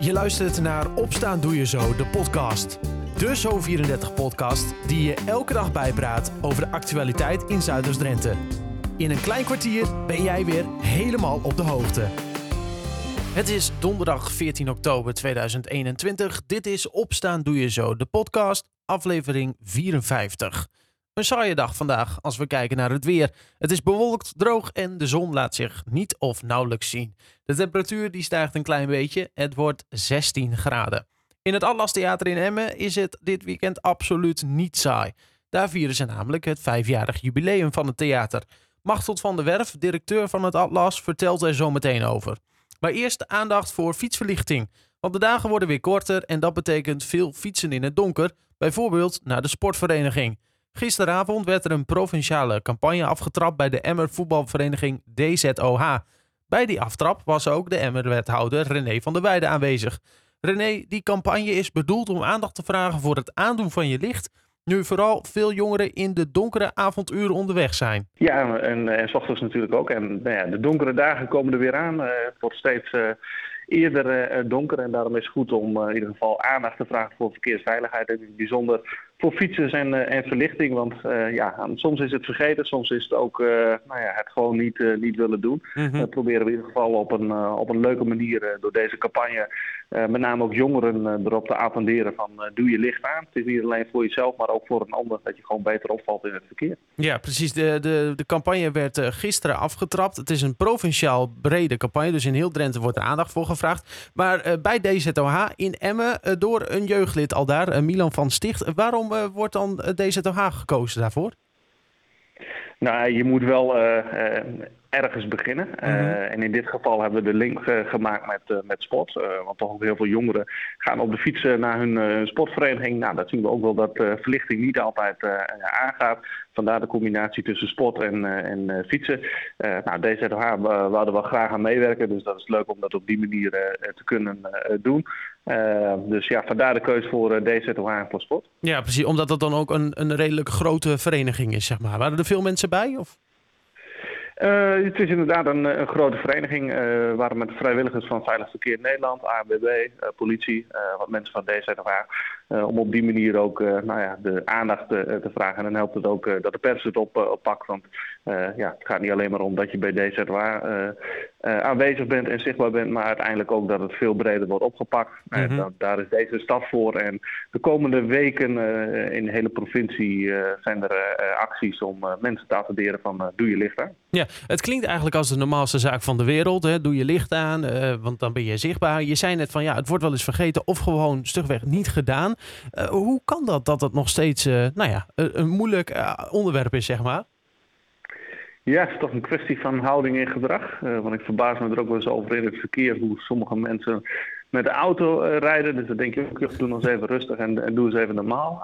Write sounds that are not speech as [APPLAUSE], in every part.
Je luistert naar Opstaan Doe Je Zo, de podcast. De Zo34-podcast die je elke dag bijpraat over de actualiteit in Zuiders-Drenthe. In een klein kwartier ben jij weer helemaal op de hoogte. Het is donderdag 14 oktober 2021. Dit is Opstaan Doe Je Zo, de podcast, aflevering 54. Een saaie dag vandaag als we kijken naar het weer. Het is bewolkt, droog en de zon laat zich niet of nauwelijks zien. De temperatuur die stijgt een klein beetje. Het wordt 16 graden. In het Atlas Theater in Emmen is het dit weekend absoluut niet saai. Daar vieren ze namelijk het vijfjarig jubileum van het theater. Machteld van der Werf, directeur van het Atlas, vertelt er zo meteen over. Maar eerst aandacht voor fietsverlichting. Want de dagen worden weer korter en dat betekent veel fietsen in het donker, bijvoorbeeld naar de sportvereniging. Gisteravond werd er een provinciale campagne afgetrapt bij de Emmer voetbalvereniging DZOH. Bij die aftrap was ook de Emmer-wethouder René van der Weijden aanwezig. René, die campagne is bedoeld om aandacht te vragen voor het aandoen van je licht, nu vooral veel jongeren in de donkere avonduren onderweg zijn. Ja, en, en s ochtends natuurlijk ook. En nou ja, de donkere dagen komen er weer aan. Uh, het wordt steeds uh, eerder donker en daarom is het goed om in ieder geval aandacht te vragen voor verkeersveiligheid. En in het bijzonder voor fietsers en, uh, en verlichting. Want uh, ja, soms is het vergeten, soms is het ook uh, nou ja, het gewoon niet, niet willen doen. Mm -hmm. Dat proberen we in ieder geval op een, op een leuke manier door deze campagne, met name ook jongeren, erop te attenderen van doe je licht aan. Het is niet alleen voor jezelf, maar ook voor een ander dat je gewoon beter opvalt in het verkeer. Ja, precies. De, de, de campagne werd gisteren afgetrapt. Het is een provinciaal brede campagne, dus in heel Drenthe wordt er aandacht voor gevraagd. Maar bij DZOH in Emmen door een jeugdlid al daar, Milan van Sticht. Waarom uh, wordt dan DZOH gekozen daarvoor? Nou, je moet wel uh, ergens beginnen. Mm -hmm. uh, en in dit geval hebben we de link gemaakt met, met sport. want toch ook heel veel jongeren gaan op de fiets naar hun sportvereniging. Nou, dat zien we ook wel dat verlichting niet altijd aangaat. Vandaar de combinatie tussen sport en, en fietsen. nou, DZOH wouden we graag aan meewerken. Dus dat is leuk om dat op die manier te kunnen doen. Dus ja, vandaar de keuze voor DZOH en voor sport. Ja, precies. Omdat dat dan ook een, een redelijk grote vereniging is, zeg maar. Waren er veel mensen bij? Of? Uh, het is inderdaad een, een grote vereniging. Uh, waar met vrijwilligers van Veilig Verkeer Nederland, ANWB, politie, wat mensen van DZOH. Om op die manier ook nou ja, de aandacht te, te vragen. En dan helpt het ook dat de pers het op, oppakt. Want ja, het gaat niet alleen maar om dat je bij DZOH aanwezig bent en zichtbaar bent. Maar uiteindelijk ook dat het veel breder wordt opgepakt. Mm -hmm. dat, daar is deze stap voor. En de komende weken in de hele provincie zijn er acties om mensen te attenderen van doe je licht aan. Ja, het klinkt eigenlijk als de normaalste zaak van de wereld. Hè? Doe je licht aan, want dan ben je zichtbaar. Je zei net van ja, het wordt wel eens vergeten of gewoon stugweg niet gedaan. Uh, hoe kan dat dat het nog steeds uh, nou ja, een moeilijk onderwerp is, zeg maar? Ja, het is toch een kwestie van houding en gedrag. want ik verbaas me er ook wel eens over in het verkeer hoe sommige mensen met de auto rijden. Dus dan denk je ook, doe nog eens even rustig en, en doe eens even normaal.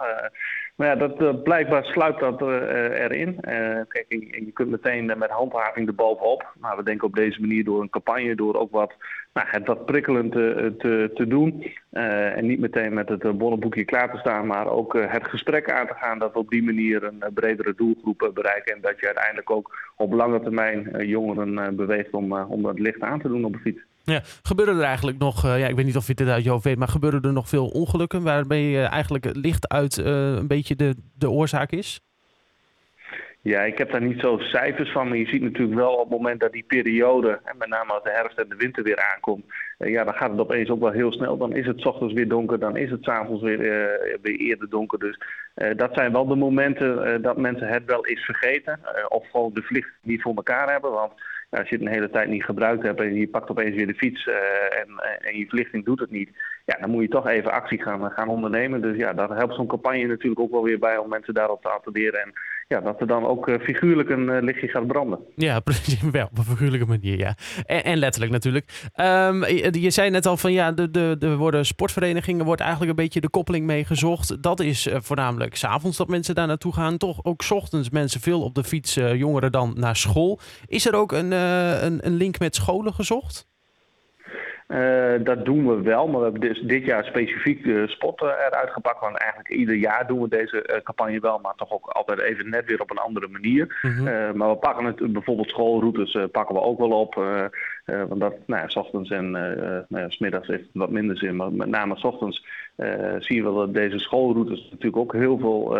Maar ja, dat, uh, blijkbaar sluipt dat erin. Kijk, je, kunt meteen met handhaving erbovenop. Maar we denken op deze manier door een campagne, door ook wat, nou, het wat prikkelend te, te, te doen. en niet meteen met het bonnenboekje klaar te staan, maar ook het gesprek aan te gaan. Dat we op die manier een bredere doelgroep bereiken. En dat je uiteindelijk ook op lange termijn jongeren beweegt om, om het licht aan te doen op de fiets. Ja, gebeuren er eigenlijk nog, uh, ja, ik weet niet of je dit uit je hoofd weet, maar gebeuren er nog veel ongelukken uh, eigenlijk het licht uit uh, een beetje de, de oorzaak is? Ja, ik heb daar niet zo cijfers van, maar je ziet natuurlijk wel op het moment dat die periode, en met name als de herfst en de winter weer aankomt, ja, dan gaat het opeens ook wel heel snel. Dan is het ochtends weer donker, dan is het 's avonds weer, weer eerder donker. Dus dat zijn wel de momenten dat mensen het wel eens vergeten of gewoon de vlieg niet voor elkaar hebben, want als je het een hele tijd niet gebruikt hebt en je pakt opeens weer de fiets uh, en, en je verlichting doet het niet, ja, dan moet je toch even actie gaan, gaan ondernemen. Dus ja, daar helpt zo'n campagne natuurlijk ook wel weer bij om mensen daarop te attenderen. En ja, dat er dan ook uh, figuurlijk een uh, lichtje gaat branden. Ja. [LAUGHS] Wel, op een figuurlijke manier, ja. En, en letterlijk natuurlijk. Je, je, zei net al van ja, de, de, de worden sportverenigingen wordt eigenlijk een beetje de koppeling mee gezocht. Dat is uh, voornamelijk s'avonds dat mensen daar naartoe gaan. Toch ook s ochtends mensen veel op de fiets, jongeren dan naar school. Is er ook een, een, een link met scholen gezocht? Dat doen we wel, maar we hebben dus dit jaar specifiek de spot eruit gepakt. Want eigenlijk ieder jaar doen we deze campagne wel, maar toch ook altijd even net weer op een andere manier. Mhm. maar we pakken het bijvoorbeeld schoolroutes pakken we ook wel op. want dat, nou ja, s ochtends en nou ja, s middags heeft het wat minder zin, maar met name s ochtends zie je wel dat deze schoolroutes natuurlijk ook heel veel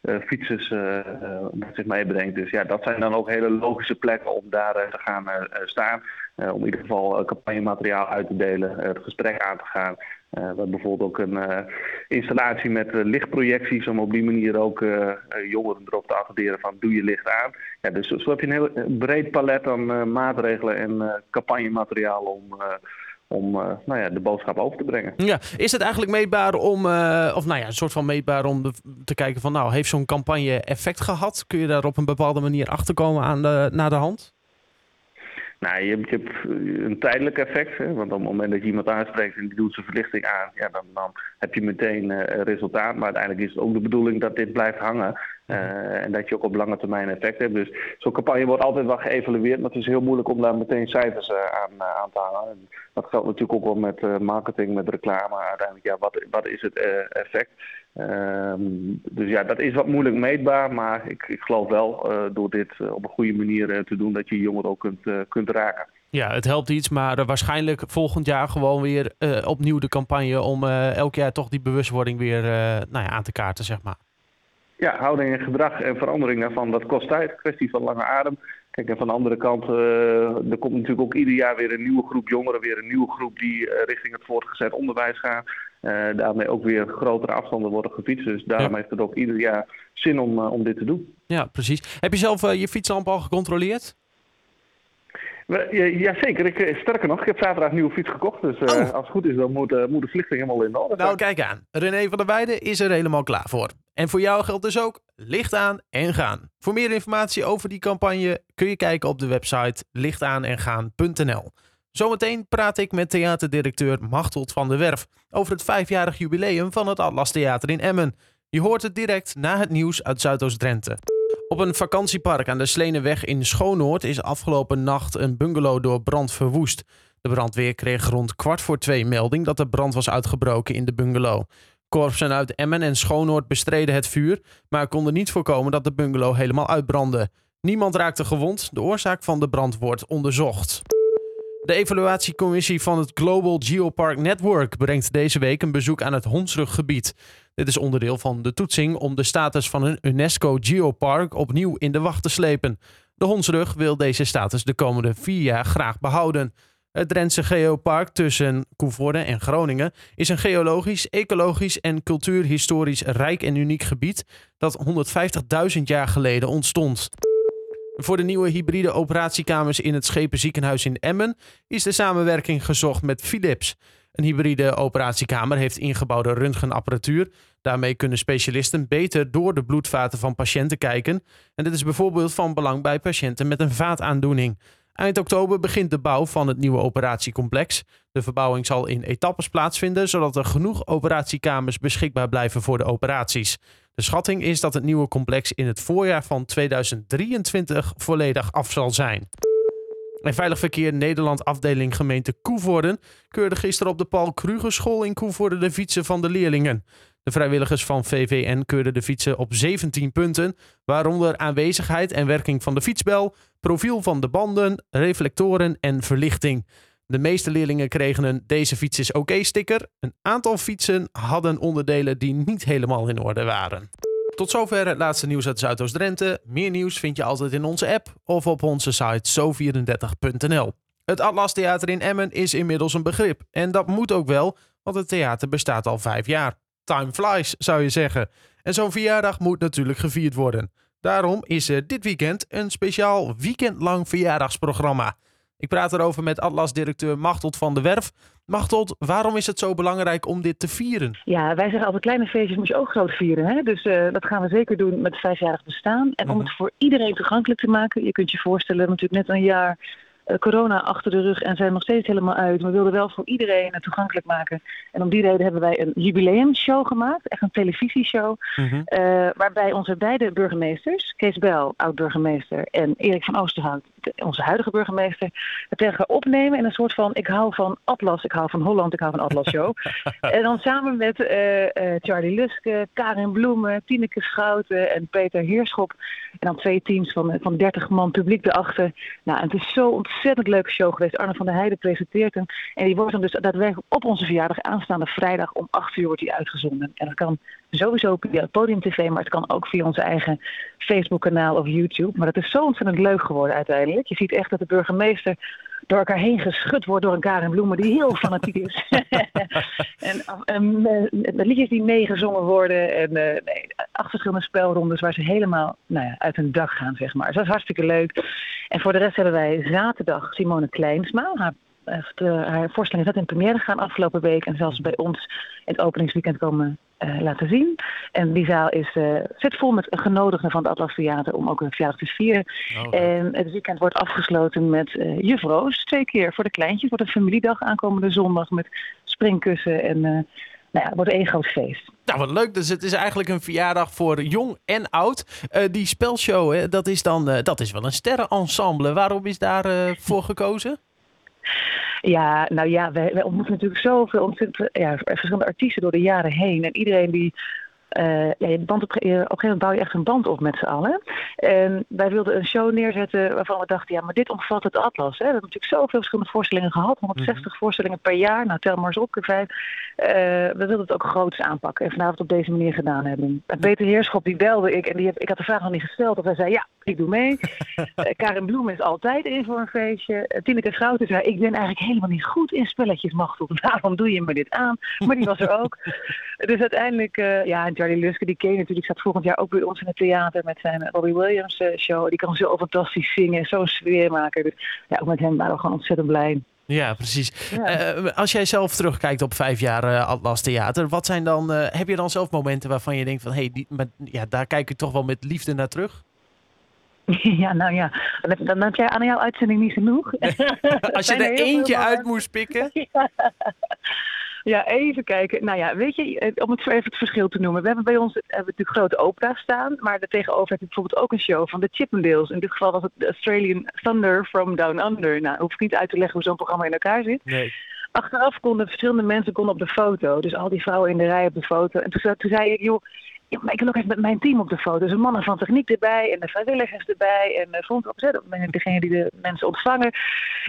fietsers uh, met zich meebrengt. Dus ja, dat zijn dan ook hele logische plekken om daar te gaan staan. om in ieder geval campagnemateriaal uit te delen, het gesprek aan te gaan. we hebben bijvoorbeeld ook een installatie met lichtprojecties om op die manier ook jongeren erop te attenderen van doe je licht aan. Ja, dus zo heb je een heel breed palet aan maatregelen en campagnemateriaal om om uh, nou ja, de boodschap over te brengen. Ja, is het eigenlijk meetbaar om, uh, of nou ja, een soort van meetbaar om te kijken van, nou, heeft zo'n campagne effect gehad? Kun je daar op een bepaalde manier achterkomen aan de, naar de hand? Nou, je, je hebt een tijdelijk effect. Hè? Want op het moment dat je iemand aanspreekt en die doet zijn verlichting aan, ja, dan, dan heb je meteen uh, resultaat. Maar uiteindelijk is het ook de bedoeling dat dit blijft hangen. Uh, en dat je ook op lange termijn effect hebt. Dus zo'n campagne wordt altijd wel geëvalueerd, maar het is heel moeilijk om daar meteen cijfers uh, aan, aan te hangen. En dat geldt natuurlijk ook wel met marketing, met reclame. Uiteindelijk, ja, wat, wat is het effect? Ehm, dus ja, dat is wat moeilijk meetbaar, maar ik, ik geloof wel uh, door dit uh, op een goede manier uh, te doen dat je jongeren ook kunt, kunt raken. Ja, het helpt iets, maar waarschijnlijk volgend jaar gewoon weer opnieuw de campagne om elk jaar toch die bewustwording weer nou ja, aan te kaarten, zeg maar. Ja, houding en gedrag en verandering daarvan, dat kost tijd. Kwestie van lange adem. Kijk, en van de andere kant, uh, er komt natuurlijk ook ieder jaar weer een nieuwe groep jongeren, weer een nieuwe groep die uh, richting het voortgezet onderwijs gaan. Uh, daarmee ook weer grotere afstanden worden gefietst. Dus daarom heeft het ook ieder jaar zin om, om dit te doen. Ja, precies. Heb je zelf je fietslamp al gecontroleerd? Jazeker, ik, eh, sterker nog, ik heb zaterdag een nieuwe fiets gekocht. Dus uh, als het goed is, dan moet, uh, moet de verlichting helemaal in orde Nou, kijk aan. René van der Weijden is er helemaal klaar voor. En voor jou geldt dus ook licht aan en gaan. Voor meer informatie over die campagne kun je kijken op de website lichtaanengaan.nl. Zometeen praat ik met theaterdirecteur Machteld van der Werf over het vijfjarig jubileum van het Atlas Theater in Emmen. Je hoort het direct na het nieuws uit Zuidoost-Drenthe. Op een vakantiepark aan de Sleneweg in Schoonoord is afgelopen nacht een bungalow door brand verwoest. De brandweer kreeg rond kwart voor twee melding dat er brand was uitgebroken in de bungalow. Korpsen uit Emmen en Schoonoord bestreden het vuur, maar konden niet voorkomen dat de bungalow helemaal uitbrandde. Niemand raakte gewond, de oorzaak van de brand wordt onderzocht. De evaluatiecommissie van het Global Geopark Network brengt deze week een bezoek aan het Hondsruggebied. Dit is onderdeel van de toetsing om de status van een UNESCO Geopark opnieuw in de wacht te slepen. De Hondsrug wil deze status de komende vier jaar graag behouden. Het Drentse Geopark tussen Koevoorde en Groningen is een geologisch, ecologisch en cultuurhistorisch rijk en uniek gebied dat 150.000 jaar geleden ontstond. Voor de nieuwe hybride operatiekamers in het Schepenziekenhuis in Emmen is de samenwerking gezocht met Philips. Een hybride operatiekamer heeft ingebouwde röntgenapparatuur. Daarmee kunnen specialisten beter door de bloedvaten van patiënten kijken. En dit is bijvoorbeeld van belang bij patiënten met een vaataandoening. Eind oktober begint de bouw van het nieuwe operatiecomplex. De verbouwing zal in etappes plaatsvinden, zodat er genoeg operatiekamers beschikbaar blijven voor de operaties. De schatting is dat het nieuwe complex in het voorjaar van 2023 volledig af zal zijn. En Veilig Verkeer Nederland afdeling gemeente Koevoorden keurde gisteren op de Paul Krugerschool in Koevoorden de fietsen van de leerlingen. De vrijwilligers van VVN keurden de fietsen op 17 punten, waaronder aanwezigheid en werking van de fietsbel, profiel van de banden, reflectoren en verlichting. De meeste leerlingen kregen een deze fiets is oké sticker. Een aantal fietsen hadden onderdelen die niet helemaal in orde waren. Tot zover het laatste nieuws uit Zuidoost-Drenthe. Meer nieuws vind je altijd in onze app of op onze site zo34.nl. Het Atlas Theater in Emmen is inmiddels een begrip. En dat moet ook wel, want het theater bestaat al vijf jaar. Time flies, zou je zeggen. En zo'n verjaardag moet natuurlijk gevierd worden. Daarom is er dit weekend een speciaal weekendlang verjaardagsprogramma. Ik praat erover met Atlas-directeur Machteld van der Werf. Machteld, waarom is het zo belangrijk om dit te vieren? Ja, wij zeggen altijd kleine feestjes moet je ook groot vieren. Hè? Dus uh, dat gaan we zeker doen met het vijfjarig bestaan. En om mhm. het voor iedereen toegankelijk te maken. Je kunt je voorstellen, natuurlijk net een jaar corona achter de rug en zijn nog steeds helemaal uit. We wilden wel voor iedereen het toegankelijk maken. En om die reden hebben wij een jubileumshow gemaakt, echt een televisieshow. Mhm. eh, waarbij onze beide burgemeesters, Kees Bel, oud-burgemeester, en Erik van Oosterhout, onze huidige burgemeester, het tegen elkaar opnemen in een soort van ik hou van Atlas, ik hou van Holland, ik hou van Atlas show. [LAUGHS] en dan samen met eh, eh, Charlie Luske, Karin Bloemen, Tineke Schouten en Peter Heerschop. En dan twee teams van, van 30 man publiek erachter. Nou, het is zo'n ontzettend leuke show geweest. Arne van der Heijden presenteert hem. En die wordt dan dus daadwerkelijk op onze verjaardag aanstaande vrijdag om 8 uur wordt die uitgezonden. En dat kan sowieso via Podium TV, maar het kan ook via onze eigen Facebook kanaal of YouTube. Maar dat is zo ontzettend leuk geworden uiteindelijk. Je ziet echt dat de burgemeester door elkaar heen geschud wordt door een Karin Bloemen die heel fanatiek is. [LAUGHS] en en eh, de liedjes die meegezongen worden en eh, nee, acht verschillende spelrondes waar ze helemaal nou ja, uit hun dak gaan, zeg maar. Dus dat is hartstikke leuk. En voor de rest hebben wij zaterdag Simone Kleinsma. Haar, heeft, eh, haar voorstelling is net in première gegaan afgelopen week en zelfs bij ons in het openingsweekend komen eh, laten zien. En die zaal is, eh, zit vol met genodigden van het Atlas Theater om ook een verjaardag te vieren. Oh, En het weekend wordt afgesloten met juf Roos, twee keer voor de kleintjes. Wordt een familiedag aankomende zondag met springkussen en nou ja, het wordt één groot feest. Nou, wat leuk. Dus het is eigenlijk een verjaardag voor jong en oud. Die spelshow, hè, dat is dan dat is wel een sterrenensemble. Waarom is daarvoor voor gekozen? Ja, nou ja, wij, ontmoeten natuurlijk zoveel ontzettend, ja, verschillende artiesten door de jaren heen. En iedereen die. Eh, ja, je band op, je- op een gegeven moment bouw je echt een band op met z'n allen. En wij wilden een show neerzetten waarvan we dachten, ja, maar dit omvat het Atlas. Hè. We hebben natuurlijk zoveel verschillende voorstellingen gehad, 160 voorstellingen per jaar. Nou, tel maar eens op. Eh, we wilden het ook groots aanpakken en vanavond op deze manier gedaan hebben. En Peter Heerschop, die belde ik en die heb, ik had de vraag nog niet gesteld. Of hij zei, ja, ik doe mee. [LAUGHS] Eh, Karin Bloem is altijd in voor een feestje. Tineke Schouten zei, ik ben eigenlijk helemaal niet goed in spelletjes, Machtel. Waarom doe je me dit aan? Maar die was er ook. [LAUGHS] dus uiteindelijk, eh, ja, Charlie Luske, die ken je natuurlijk, staat volgend jaar ook bij ons in het theater met zijn Robbie Williams eh, show. Die kan zo fantastisch zingen, zo'n sfeer maken. Dus ja, ook met hem waren we gewoon ontzettend blij. Ja, precies. Ja. Eh, als jij zelf terugkijkt op vijf jaar eh, Atlas Theater, wat zijn dan, heb je dan zelf momenten waarvan je denkt van, hé, hey, die- ja, daar kijk ik toch wel met liefde naar terug? [LAUGHS] ja, nou ja, dan heb, dan heb jij aan jouw uitzending niet genoeg. [LAUGHS] Als je [LAUGHS] er eentje uit moest pikken. Ja, even kijken. Nou ja, weet je, eh, om het zo even het verschil te noemen. We hebben bij ons hebben we natuurlijk grote opera staan. Maar daartegenover heb je bijvoorbeeld ook een show van de Chippendales. In dit geval was het de Australian Thunder from Down Under. Nou, hoef ik niet uit te leggen hoe zo'n programma in elkaar zit. Nee. Achteraf konden verschillende mensen konden op de foto. Dus al die vrouwen in de rij op de foto. En toen, zei- toen zei ik, joh, ja, maar ik wil ook even met mijn team op de foto. Dus de mannen van techniek erbij en de vrijwilligers erbij. En de front opzet, degene die de mensen ontvangen.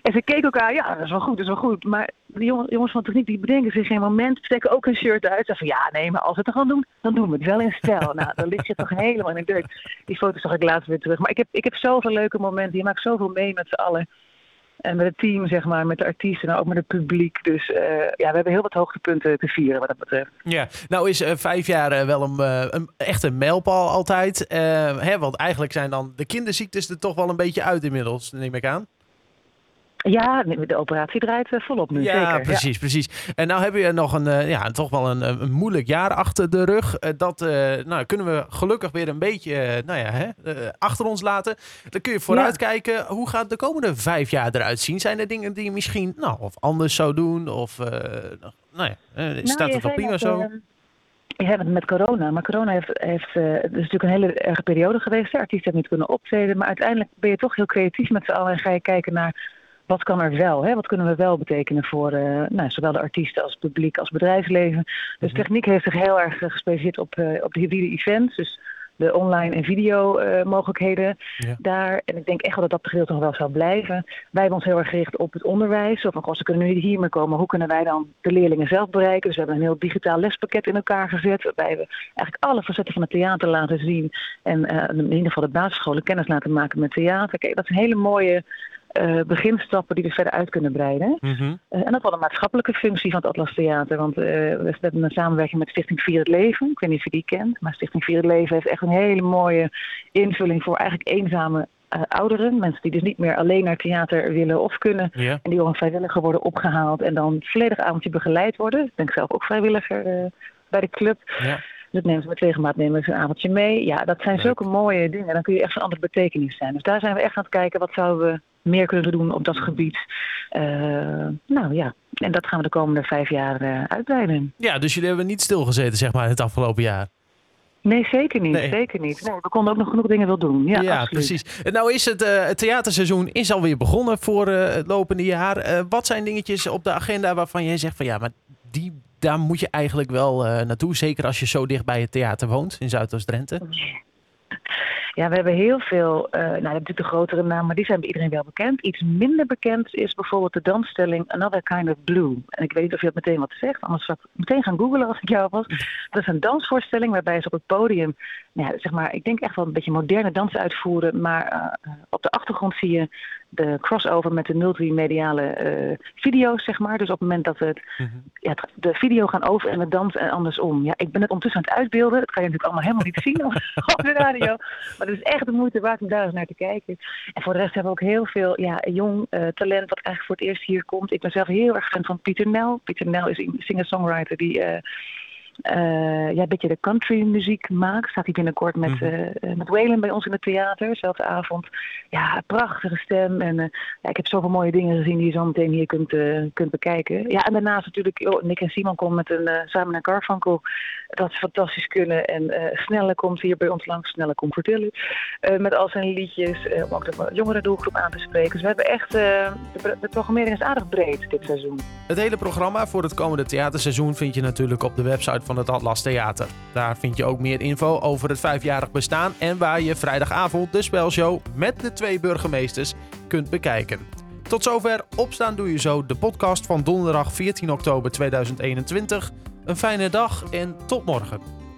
En ze keken elkaar, ja, dat is wel goed, dat is wel goed. Maar de jongen- jongens van techniek die bedenken zich geen moment, trekken ook een shirt uit. Zeggen van ja, nee, maar als we het dan gaan doen, dan doen we het wel in stijl. [LAUGHS] nou, dan ligt je toch helemaal in de deuk. Die foto's zag ik later weer terug. Maar ik heb, ik heb zoveel leuke momenten. Je maakt zoveel mee met z'n allen. En met het team, zeg maar, met de artiesten en ook met het publiek. Dus eh, ja, we hebben heel wat hoogtepunten te vieren wat dat betreft. Ja, nou is eh, vijf jaar eh, wel een, een echt een mijlpaal altijd. Hè, want eigenlijk zijn dan de kinderziektes er toch wel een beetje uit inmiddels, neem ik aan. Ja, de operatie draait eh, volop nu, ja, zeker. precies, precies. En nou hebben we nog een, eh, ja, toch wel een, een moeilijk jaar achter de rug. Eh, dat eh, nou, kunnen we gelukkig weer een beetje eh, nou ja, hè, eh, achter ons laten. Dan kun je vooruitkijken. Hoe gaat de komende vijf jaar eruit zien? Zijn er dingen die je misschien nou, of anders zou doen? Of eh, nou ja, eh, Nou, staat je het wel prima zo? eh, Je hebt het met corona, maar corona heeft, heeft eh, het is natuurlijk een hele erge periode geweest. De artiesten hebben niet kunnen optreden, maar uiteindelijk ben je toch heel creatief met z'n allen en ga je kijken naar wat kan er wel, hè? wat kunnen we wel betekenen voor eh, nou, zowel de artiesten als het publiek als bedrijfsleven. Dus Mhm. techniek heeft zich heel erg eh, gespecialiseerd op, eh, op de hybride events, dus de online en video mogelijkheden Ja. daar. En ik denk echt wel dat dat gedeelte nog wel zal blijven. Wij hebben ons heel erg gericht op het onderwijs. Zo van, goh, ze kunnen nu niet hier meer komen. Hoe kunnen wij dan de leerlingen zelf bereiken? Dus we hebben een heel digitaal lespakket in elkaar gezet. Waarbij we eigenlijk alle facetten van het theater laten zien. En in ieder geval de basisscholen kennis laten maken met theater. Kijk, dat zijn hele mooie eh, beginstappen die we verder uit kunnen breiden. Mhm. Eh, en ook wel een maatschappelijke functie van het Atlas Theater. Want eh, we hebben een samenwerking met Stichting Vier het Leven. Ik weet niet of je die kent. Maar Stichting Vier het Leven heeft echt een hele mooie invulling voor eigenlijk eenzame ouderen. Mensen die dus niet meer alleen naar theater willen of kunnen. En die door een vrijwilliger worden opgehaald. En dan volledig avondje begeleid worden. Ik ben zelf ook vrijwilliger bij de club. Ik neem ze met regelmaat nemen ze een avondje mee. Ja, dat zijn zulke mooie dingen. Dan kun je echt van andere betekenis zijn. Dus daar zijn we echt aan het kijken. Wat zouden we meer kunnen doen op dat gebied? Eh, nou ja, en dat gaan we de komende vijf jaar eh, uitbreiden. Ja, dus jullie hebben niet stilgezeten, zeg maar, het afgelopen jaar. Nee, zeker niet. Nee. Zeker niet. Nee, we konden ook nog genoeg dingen wel doen. Ja, absoluut. precies. Nou is het, eh, het theaterseizoen is alweer begonnen voor het lopende jaar. Wat zijn dingetjes op de agenda waarvan jij zegt van ja, maar die, daar moet je eigenlijk wel eh, naartoe. Zeker als je zo dicht bij het theater woont in Zuidoost-Drenthe. Ja, we hebben heel veel, eh nou, dat natuurlijk de grotere namen, maar die zijn bij iedereen wel bekend. Iets minder bekend is bijvoorbeeld de dansstelling Another Kind of Blue. En ik weet niet of je dat meteen wat zegt, anders zou ik meteen gaan googlen als ik jou was. [LAUGHS] Dat is een dansvoorstelling waarbij ze op het podium, nou ja, zeg maar, ik denk echt wel een beetje moderne dans uitvoeren, maar eh, op de achtergrond zie je de crossover met de multimediale eh, video's, zeg maar. Dus op het moment dat we het ja, het- de video gaan over en de dans en andersom. Ja, ik ben het ondertussen aan het uitbeelden. Dat kan je natuurlijk allemaal helemaal niet zien op, [LAUGHS] op de radio. Maar het is echt de moeite waard om daar eens naar te kijken. En voor de rest hebben we ook heel veel ja, jong eh, talent wat eigenlijk voor het eerst hier komt. Ik ben zelf heel erg fan van Pieter Nel. Pieter Nel is een singer-songwriter die... eh, eh, ja, een beetje de country muziek maakt. Staat hij binnenkort met, eh, met Waylon bij ons in het theater, zelfde avond. Ja, prachtige stem. En eh, ja, ik heb zoveel mooie dingen gezien die je zo meteen hier kunt, eh, kunt bekijken. Ja, en daarnaast natuurlijk, oh, Nick en Simon komen met een samen naar Garfunkel. Dat ze fantastisch kunnen. En eh Snelle komt hier bij ons langs. Snelle. Eh, met al zijn liedjes. eh, om ook de jongere doelgroep aan te spreken. Dus we hebben echt, eh, de, de programmering is aardig breed dit seizoen. Het hele programma voor het komende theaterseizoen vind je natuurlijk op de website van het Atlas Theater. Daar vind je ook meer info over het vijfjarig bestaan en waar je vrijdagavond de spelshow met de twee burgemeesters kunt bekijken. Tot zover Opstaan Doe Je Zo, de podcast van donderdag 14 oktober 2021. Een fijne dag en tot morgen.